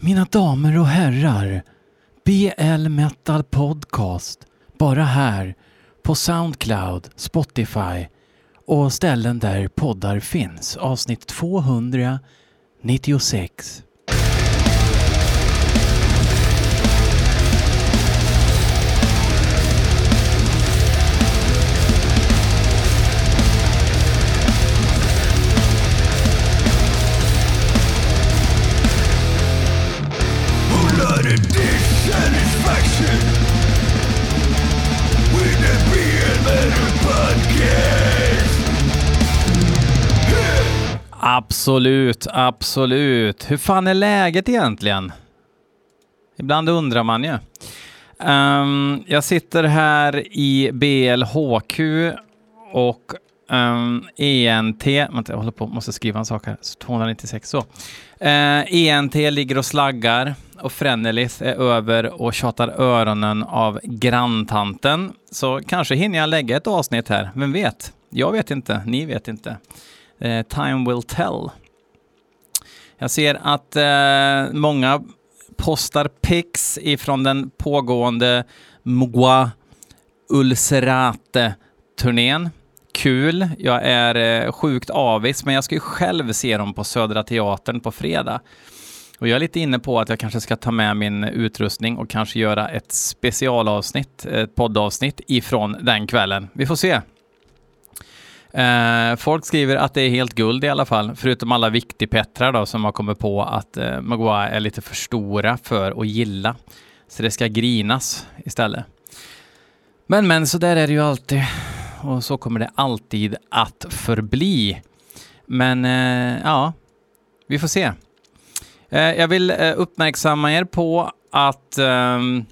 Mina damer och herrar, BL Metal Podcast. Bara här på Soundcloud, Spotify och ställen där poddar finns. Avsnitt 296. Absolut, absolut. Hur fan är läget egentligen? Ibland undrar man ju. Um, jag sitter här i BLHQ och ehm, um, ENT, vänta jag håller på, måste skriva en sak här, 296 så. Uh, ENT ehm, ligger och slaggar och Frenelith är över och tjatar öronen av granntanten. Så kanske hinner jag lägga ett avsnitt här, vem vet? Jag vet inte, ni vet inte. Eh, time will tell. Jag ser att eh, många postar pics ifrån den pågående Mugwa Ulcerate-turnén. Kul. Jag är eh, sjukt avis, men jag ska ju själv se dem på Södra Teatern på fredag. Och jag är lite inne på att jag kanske ska ta med min utrustning och kanske göra ett specialavsnitt, ett poddavsnitt ifrån den kvällen. Vi får se. Eh, folk skriver att det är helt guld i alla fall, förutom alla viktigpettrar då som har kommit på att eh, Maguire är lite för stora för att gilla. Så det ska grinas istället. Men men, så där är det ju alltid. Och så kommer det alltid att förbli. Men eh, ja, vi får se. Eh, jag vill eh, uppmärksamma er på att ehm,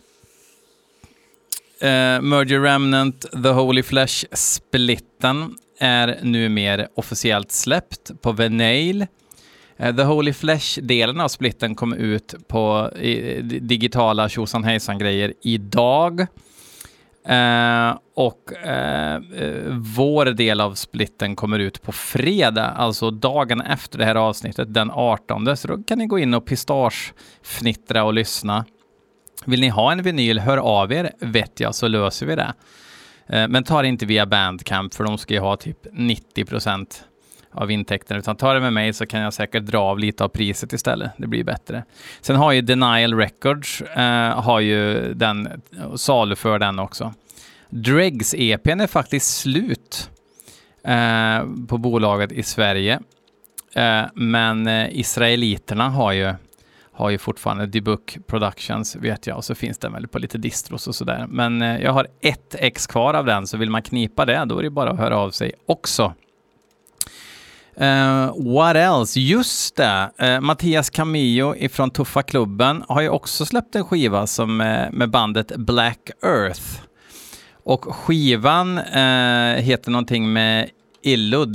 eh, Merger Remnant The Holy Flesh-splitten är numera officiellt släppt på Venail. Eh, The Holy Flesh-delen av splitten kom ut på digitala tjosan hejsan-grejer idag. Uh, och uh, vår del av splitten kommer ut på fredag, alltså dagen efter det här avsnittet, den 18. Så då kan ni gå in och pistagefnittra och lyssna. Vill ni ha en vinyl, hör av er, vet jag, så löser vi det. Eh, men ta det inte via Bandcamp, för de ska ju ha typ 90 procent av intäkterna, utan ta det med mig så kan jag säkert dra av lite av priset istället. Det blir bättre. Sen har ju Denial Records, eh, har ju den, saluför den också. Dregs EPn är faktiskt slut eh, på bolaget i Sverige. Eh, men eh, israeliterna har ju, har ju fortfarande debook Productions vet jag och så finns den väl på lite distros och sådär. Men eh, jag har ett ex kvar av den så vill man knipa det då är det bara att höra av sig också. Uh, what else? Just det, uh, Mattias Camillo ifrån Tuffa Klubben har ju också släppt en skiva som, uh, med bandet Black Earth. Och skivan heter någonting med Illud.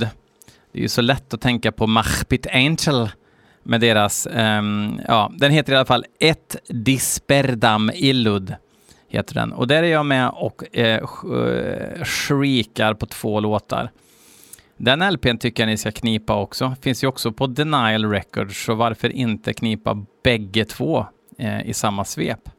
Det är ju så lätt att tänka på Machpit Angel med deras, um, ja, den heter i alla fall Ett Disperdam Illud. Heter den. Och där är jag med och eh, eh shriekar på två låtar. Den LPn tycker jag ni ska knipa också. Finns ju också på Denial Records, så varför inte knipa bägge två eh, i samma svep?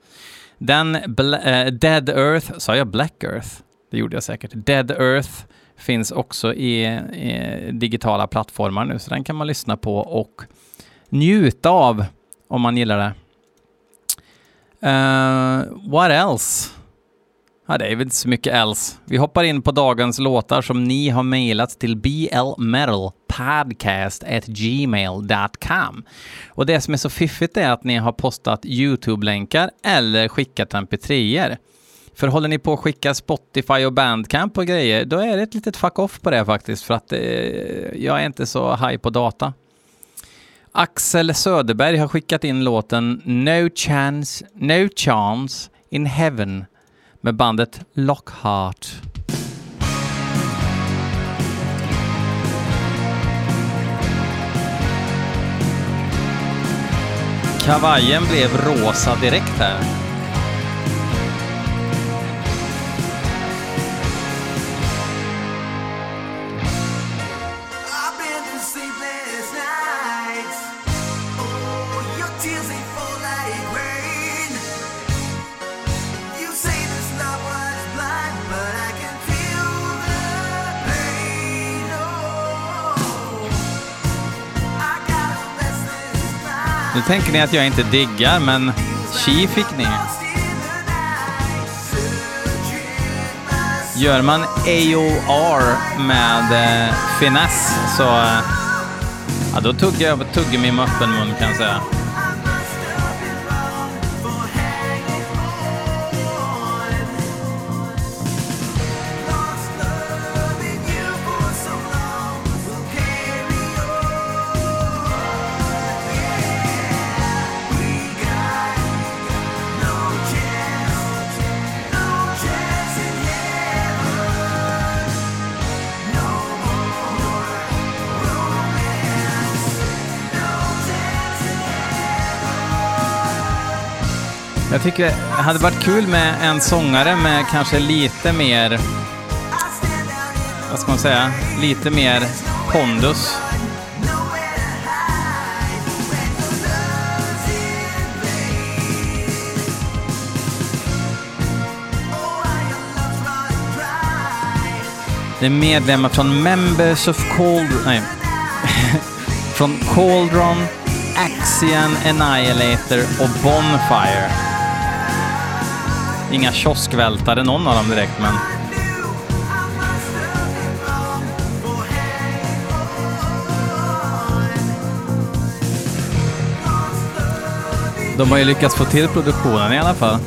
Den eh, Dead Earth, sa jag Black Earth? Det gjorde jag säkert. Dead Earth finns också i, i digitala plattformar nu, så den kan man lyssna på och njuta av om man gillar det. Uh, what else? Ja, det är väl inte så mycket else. Vi hoppar in på dagens låtar som ni har mejlat till blmetalpodcast@gmail.com. Och det som är så fiffigt är att ni har postat YouTube-länkar eller skickat mp3-er. För håller ni på att skicka Spotify och Bandcamp och grejer, då är det ett litet fuck off på det faktiskt, för att eh, jag är inte så high på data. Axel Söderberg har skickat in låten No Chance, No Chance in Heaven med bandet Lockhart. Kavajen blev rosa direkt här. Nu tänker ni att jag inte diggar, men chi fick ni. Gör man AOR med eh, finess så... Eh, ja, då tuggar jag på tuggummi med öppen mun kan jag säga. Jag tycker det hade varit kul med en sångare med kanske lite mer, vad ska man säga, lite mer pondus. Det är medlemmar från Members of Cold... Nej. från Cauldron, Axian, Annihilator och Bonfire. Inga kioskvältare någon av dem direkt, men... De har ju lyckats få till produktionen i alla fall.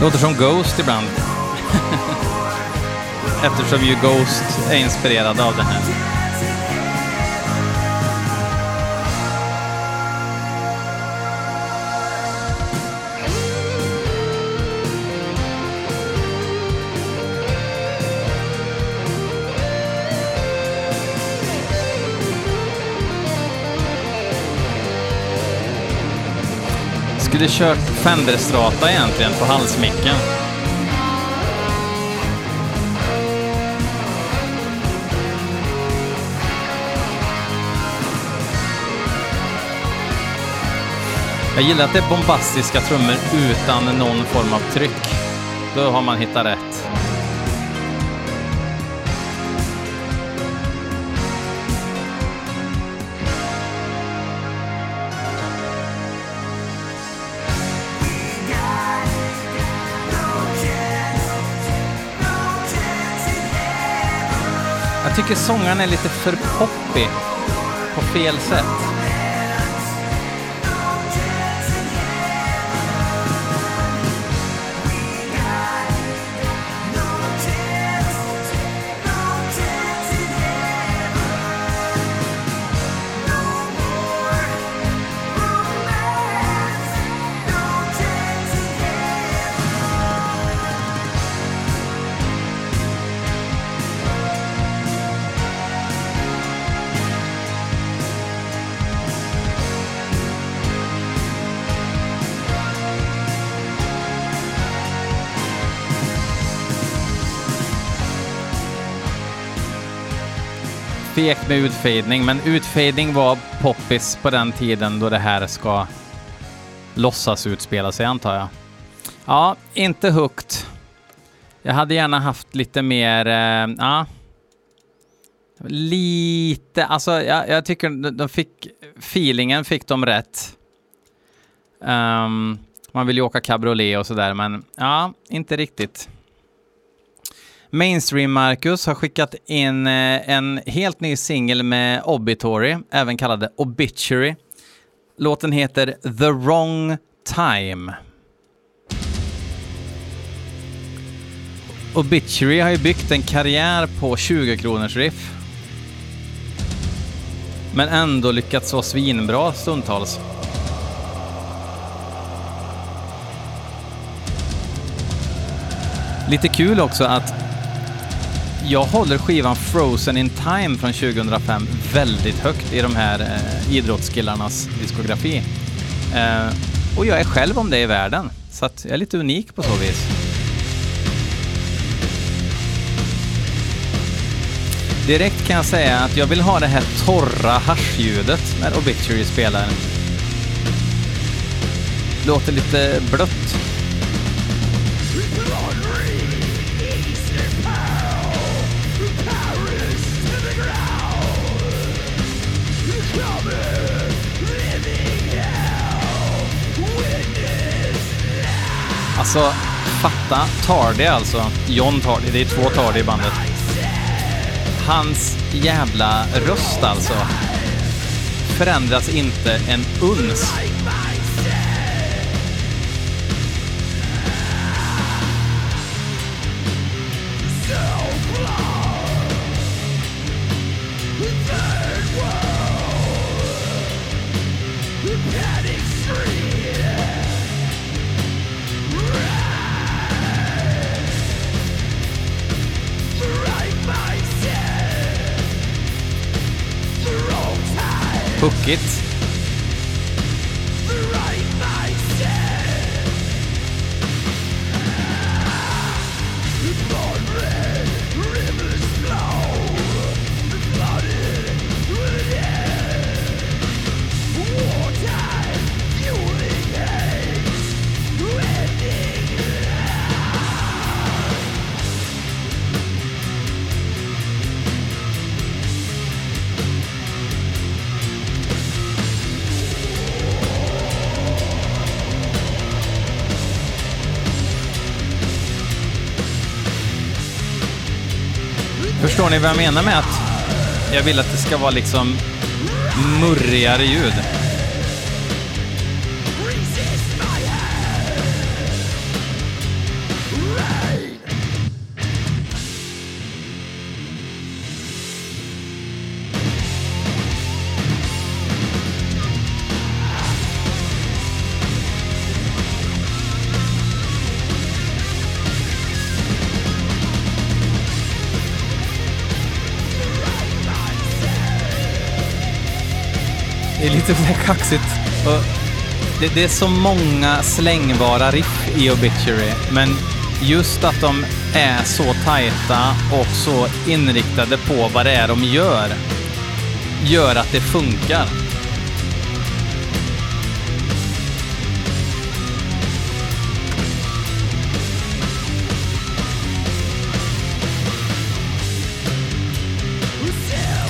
Låter som Ghost ibland. Eftersom ju Ghost är inspirerad av det här. Skulle kört Fender-strata egentligen på halsmicken. Jag gillar att det är bombastiska trummor utan någon form av tryck. Då har man hittat rätt. Jag tycker sångaren är lite för poppig på fel sätt. Fegt med utfading, men utfading var poppis på den tiden då det här ska låtsas utspela sig, antar jag. Ja, inte högt. Jag hade gärna haft lite mer, eh, ja, lite, alltså jag, jag, tycker de fick, feelingen fick de rätt. Um, man vill ju åka cabriolet och sådär, men ja, inte riktigt. Mainstream Marcus har skickat in eh, en helt ny singel med Obituary, även kallad Obituary. Låten heter The Wrong Time. Obituary har ju byggt en karriär på 20 kronors riff. Men ändå lyckats vara svinbra stundtals. Lite kul också att jag håller skivan Frozen in Time från 2005 väldigt högt i de här eh, idrottskillarnas diskografi. Eh, och jag är själv om det i världen, så att jag är lite unik på så vis. Direkt kan jag säga att jag vill ha det här torra haschljudet när Obituary spelar. Låter lite blött. Alltså, fatta Tardy alltså. John Tardy, det är två Tardy i bandet. Hans jävla röst alltså. Förändras inte en uns. Puckigt. Förstår ni vad jag menar med att jag vill att det ska vara liksom murrigare ljud? Det är lite så kaxigt. Och det, det är så många slängbara riff i Obituary, men just att de är så tajta och så inriktade på vad det är de gör, gör att det funkar.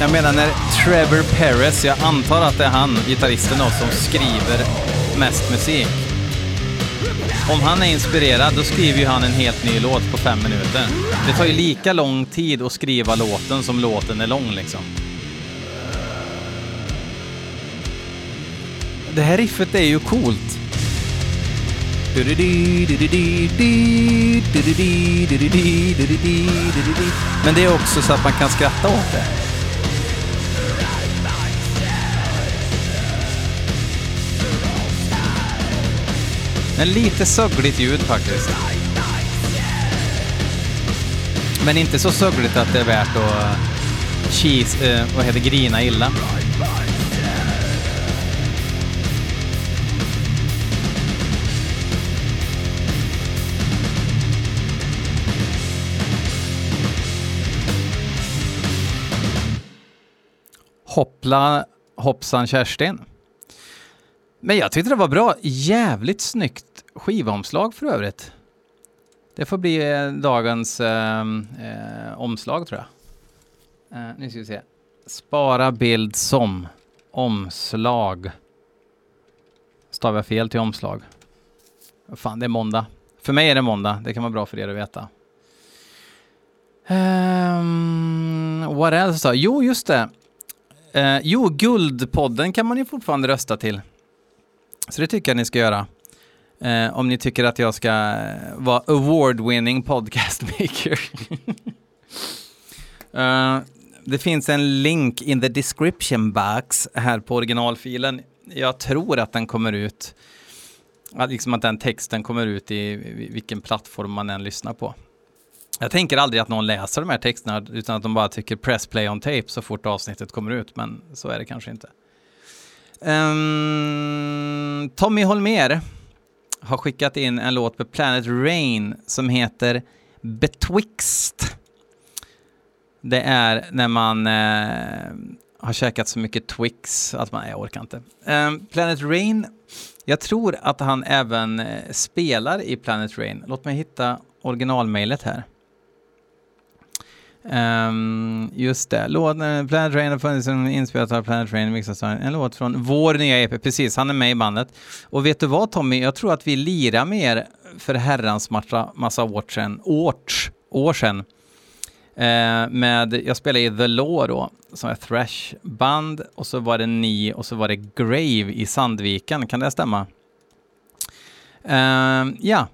Jag menar när Trevor Perez, jag antar att det är han, gitarristen då, som skriver mest musik. Om han är inspirerad, då skriver ju han en helt ny låt på fem minuter. Det tar ju lika lång tid att skriva låten som låten är lång liksom. Det här riffet är ju coolt. Men det är också så att man kan skratta åt det. Men lite sögligt ljud faktiskt. Men inte så sögligt att det är värt att eh, cheese, eh, vad heter grina illa. Hoppla hoppsan Kerstin. Men jag tyckte det var bra. Jävligt snyggt skivomslag för övrigt. Det får bli eh, dagens eh, eh, omslag tror jag. Eh, nu ska vi se. Spara bild som omslag. Stavar jag fel till omslag? Fan, det är måndag. För mig är det måndag. Det kan vara bra för er att veta. Um, what else då? Jo, just det. Uh, jo, Guldpodden kan man ju fortfarande rösta till. Så det tycker jag ni ska göra. Eh, om ni tycker att jag ska eh, vara award-winning podcastmaker. uh, eh, det finns en länk in the description box här på originalfilen. Jag tror att den kommer ut, liksom att den texten kommer ut i vilken plattform man än lyssnar på. Jag tänker aldrig att någon läser de här texterna utan att de bara tycker press play on tape så fort avsnittet kommer ut, men så är det kanske inte. Um, Tommy Holmer har skickat in en låt på Planet Rain som heter Betwixt. Det är när man uh, har käkat så mycket Twix att man, jag orkar inte. Um, Planet Rain, jag tror att han även eh, spelar i Planet Rain. Låt mig hitta originalmailet här. Um, just det, låten Planet Rain har funnits som inspelat av Planet Rain, en låt från vår nya EP, precis, han är med i bandet. Och vet du vad Tommy, jag tror att vi lirar er för herrans massa, massa år sedan, års, år sedan. Uh, med, jag spelade i The Law då, som är thrash-band, och så var det ni och så var det Grave i Sandviken, kan det stämma? Uh, ja,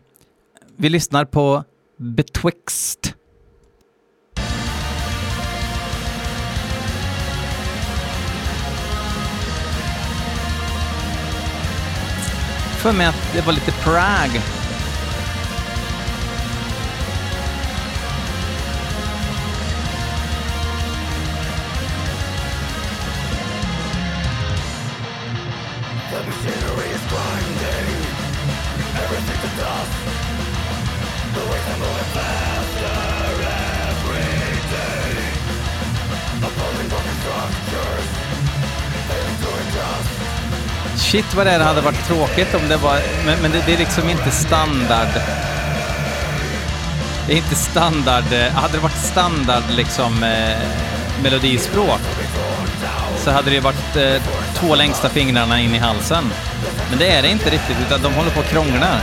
vi lyssnar på Betwixt. För mig att det var lite Prague. The Shit vad det hade varit tråkigt om det var, men, men det, det, är liksom inte standard. Det är inte standard, eh, hade det varit standard liksom eh, melodispråk så hade det varit eh, två längsta fingrarna in i halsen. Men det är det inte riktigt, utan de håller på att krångla.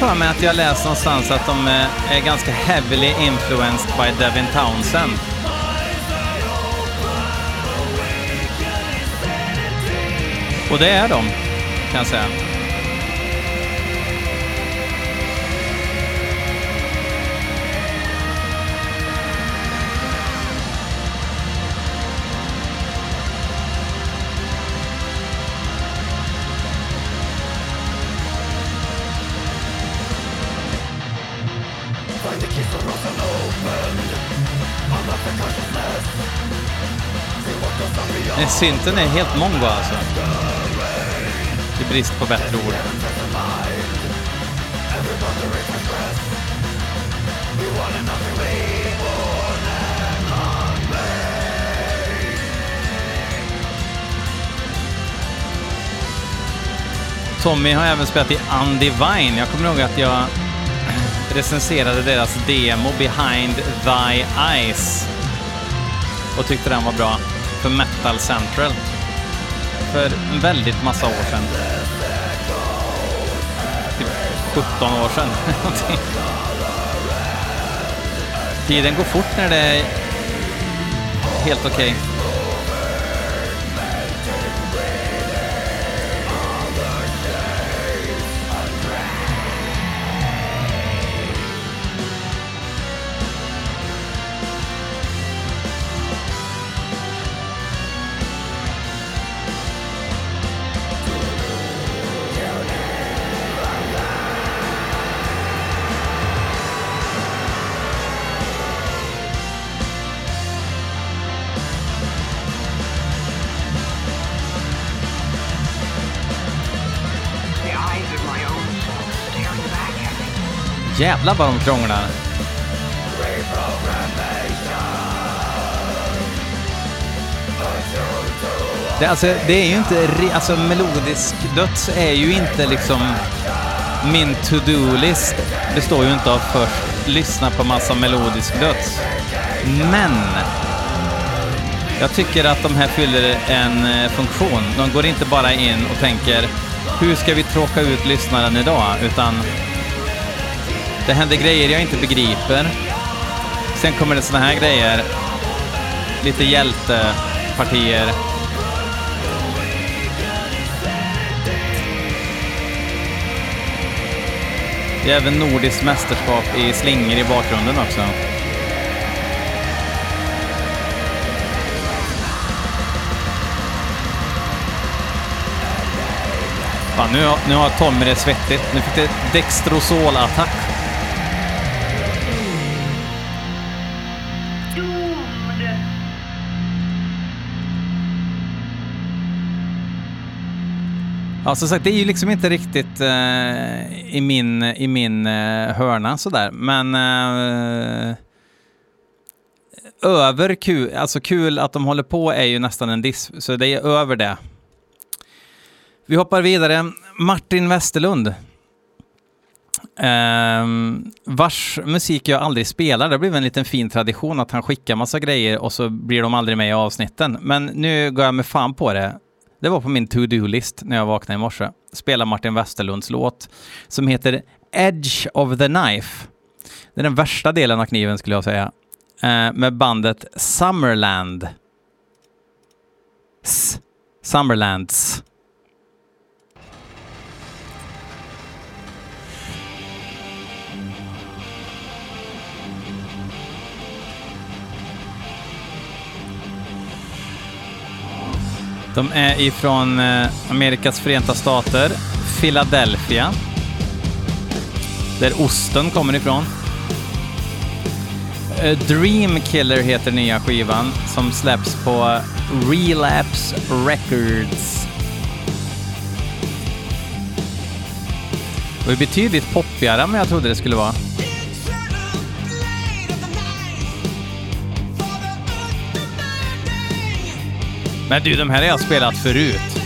För mig att jag läst någonstans att de eh, är ganska heavily influenced by Devin Townsend. Och det är de, kan jag säga. Nej, synten är helt mongo alltså. I brist på bättre ord. Tommy har även spelat i Undivine. Jag kommer ihåg att jag recenserade deras demo Behind Thy Eyes och tyckte den var bra för Metal Central för en väldigt massa år sedan. Typ 17 år sedan. Tiden går fort när det är helt okej. Okay. Jävlar vad de krånglar. Det, alltså, det är ju inte... Alltså melodisk döds är ju inte liksom... Min to-do-list består ju inte av först lyssna på massa melodisk döds. Men jag tycker att de här fyller en eh, funktion. De går inte bara in och tänker hur ska vi tråka ut lyssnaren idag? Utan det händer grejer jag inte begriper. Sen kommer det såna här grejer. Lite hjältepartier. Det är även nordiskt mästerskap i slingor i bakgrunden också. Fan, nu har, nu har Tommy det svettigt. Nu fick det Dextrosol-attack. Ja, som sagt, det är ju liksom inte riktigt eh, i min, i min eh, hörna sådär, men eh, över kul, alltså kul att de håller på är ju nästan en diss, så det är över det. Vi hoppar vidare. Martin Westerlund. Eh, vars musik jag aldrig spelar. Det blev en liten fin tradition att han skickar massa grejer och så blir de aldrig med i avsnitten. Men nu går jag med fan på det. Det var på min to-do-list när jag vaknade i morse. Spela Martin Westerlunds låt som heter Edge of the Knife. Det är den värsta delen av kniven skulle jag säga. Eh, med bandet Summerland. S Summerlands. De är ifrån eh, Amerikas förenta stater, Philadelphia. Där osten kommer ifrån. Eh, Dream Killer heter nya skivan som släpps på Relapse Records. Det var betydligt poppigare än vad jag trodde det skulle vara. Men du, de här har jag spelat förut.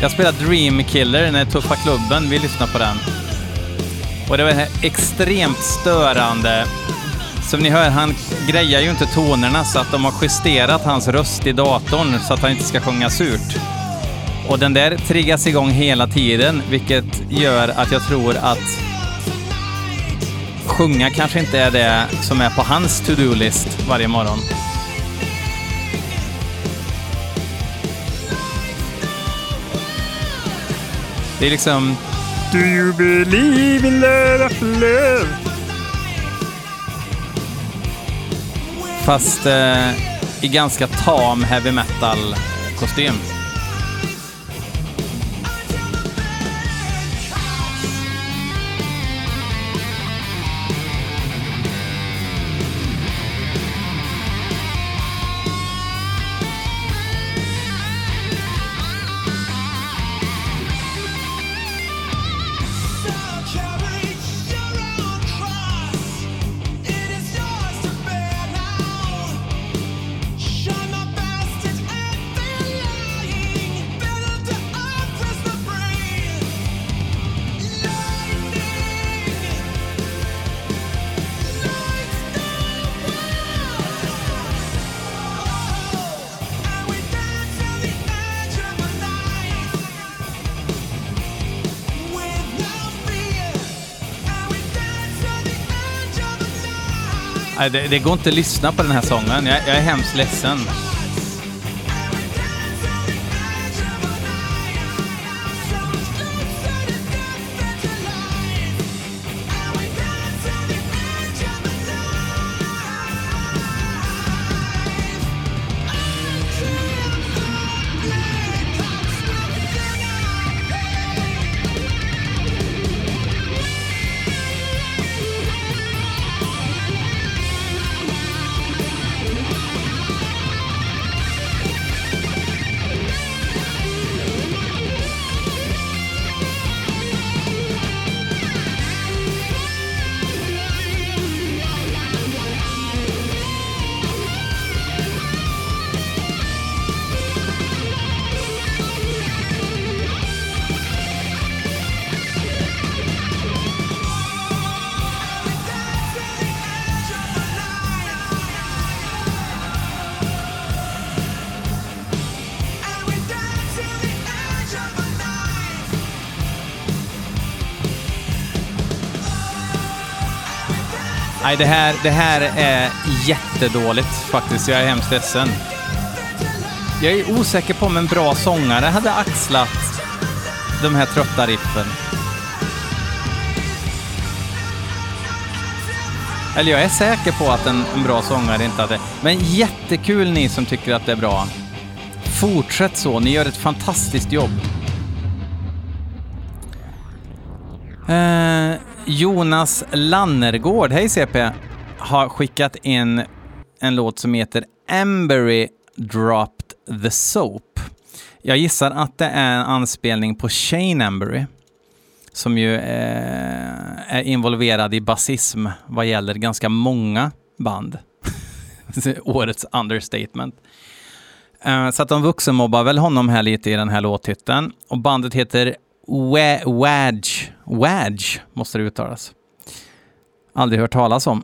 Jag spelade Dream Killer när Tuffa Klubben, vi lyssnade på den. Och det var här extremt störande. Som ni hör, han grejar ju inte tonerna så att de har justerat hans röst i datorn så att han inte ska sjunga surt. Och den där triggas igång hela tiden, vilket gör att jag tror att sjunga kanske inte är det som är på hans to-do-list varje morgon. Det är liksom... Do you believe in love after love? Fast eh, i ganska tam heavy metal-kostym. Det, det, går inte att lyssna på den här sången. Jag, jag är hemskt ledsen. Nej, det här, det här är jättedåligt faktiskt. Jag är hemskt ledsen. Jag är osäker på om en bra sångare hade axlat de här trötta riffen. Eller jag är säker på att en, en bra sångare inte hade... Men jättekul ni som tycker att det är bra. Fortsätt så, ni gör ett fantastiskt jobb. Eh, Jonas Lannergård, hej CP, har skickat in en låt som heter Embery Dropped the Soap. Jag gissar att det är en anspelning på Shane Embery som ju eh, är involverad i basism vad gäller ganska många band. Årets understatement. Eh, så att de vuxenmobbar väl honom här lite i den här låttiteln. Och bandet heter Wadge. Wadge måste det uttalas. Aldrig hört talas om.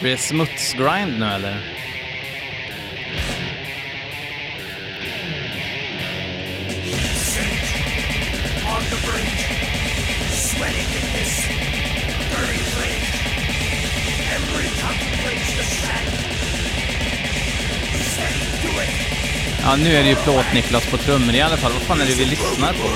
Blir det smutsgrind nu eller? Ja, nu är det ju Plåt-Niklas på trummor i alla fall. Vad fan är det vi lyssnar på?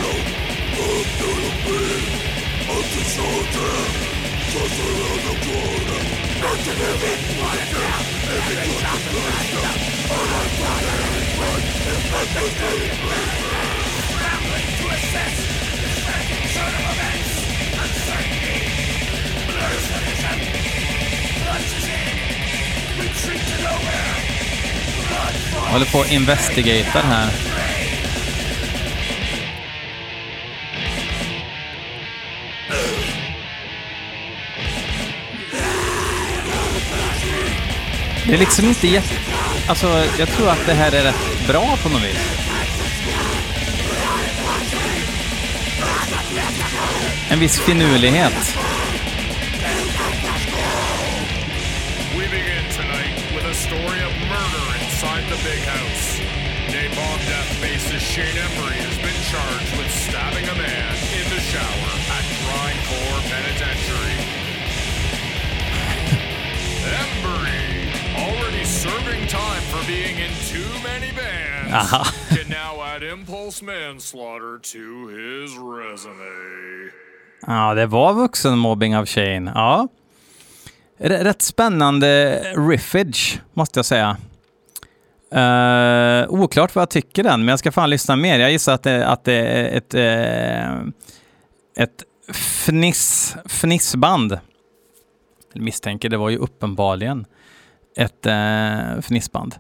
Retreat to nowhere. Jag håller på och investigatar här. Det är liksom inte jätte... Alltså, jag tror att det här är rätt bra på något vis. En viss finurlighet. Big house. Napalm Death bassist Shane Embry has been charged with stabbing a man in the shower at Grindcore Penitentiary. Embry, already serving time for being in too many bands, uh-huh. Aha. can now add impulse manslaughter to his resume. Ja, det var vuxenmobbing av Shane. Ja. Rätt spännande riffage, måste jag säga. Uh, oklart vad jag tycker den, men jag ska fan lyssna mer. Jag gissar att det, att det är ett, uh, ett fniss, fnissband. Jag misstänker, det var ju uppenbarligen ett uh, fnissband.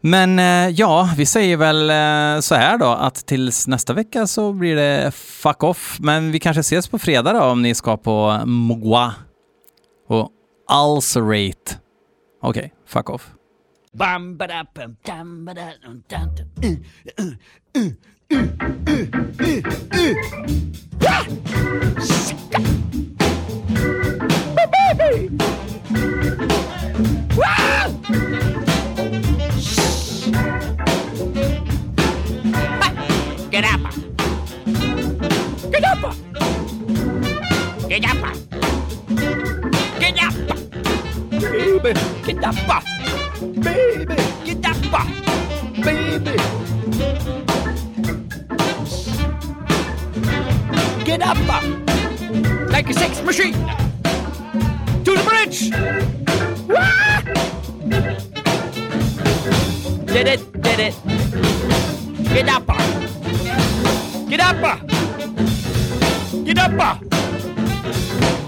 Men eh, ja, vi säger väl eh, så här då att tills nästa vecka så blir det fuck off. Men vi kanske ses på fredag då om ni ska på Moa. och Ulcerate. Okej, fuck off. Bam ba da bam dam ba da dum dum dum. Get up! Get up! Get up! Get up! Get up! Baby, get up. Baby. Get up. Like a sex machine. To the bridge. Wah! Did it, did it. Get up. Get up. Get up.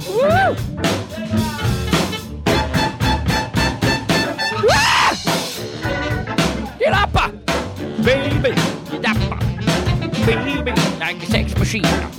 Woo! sheep.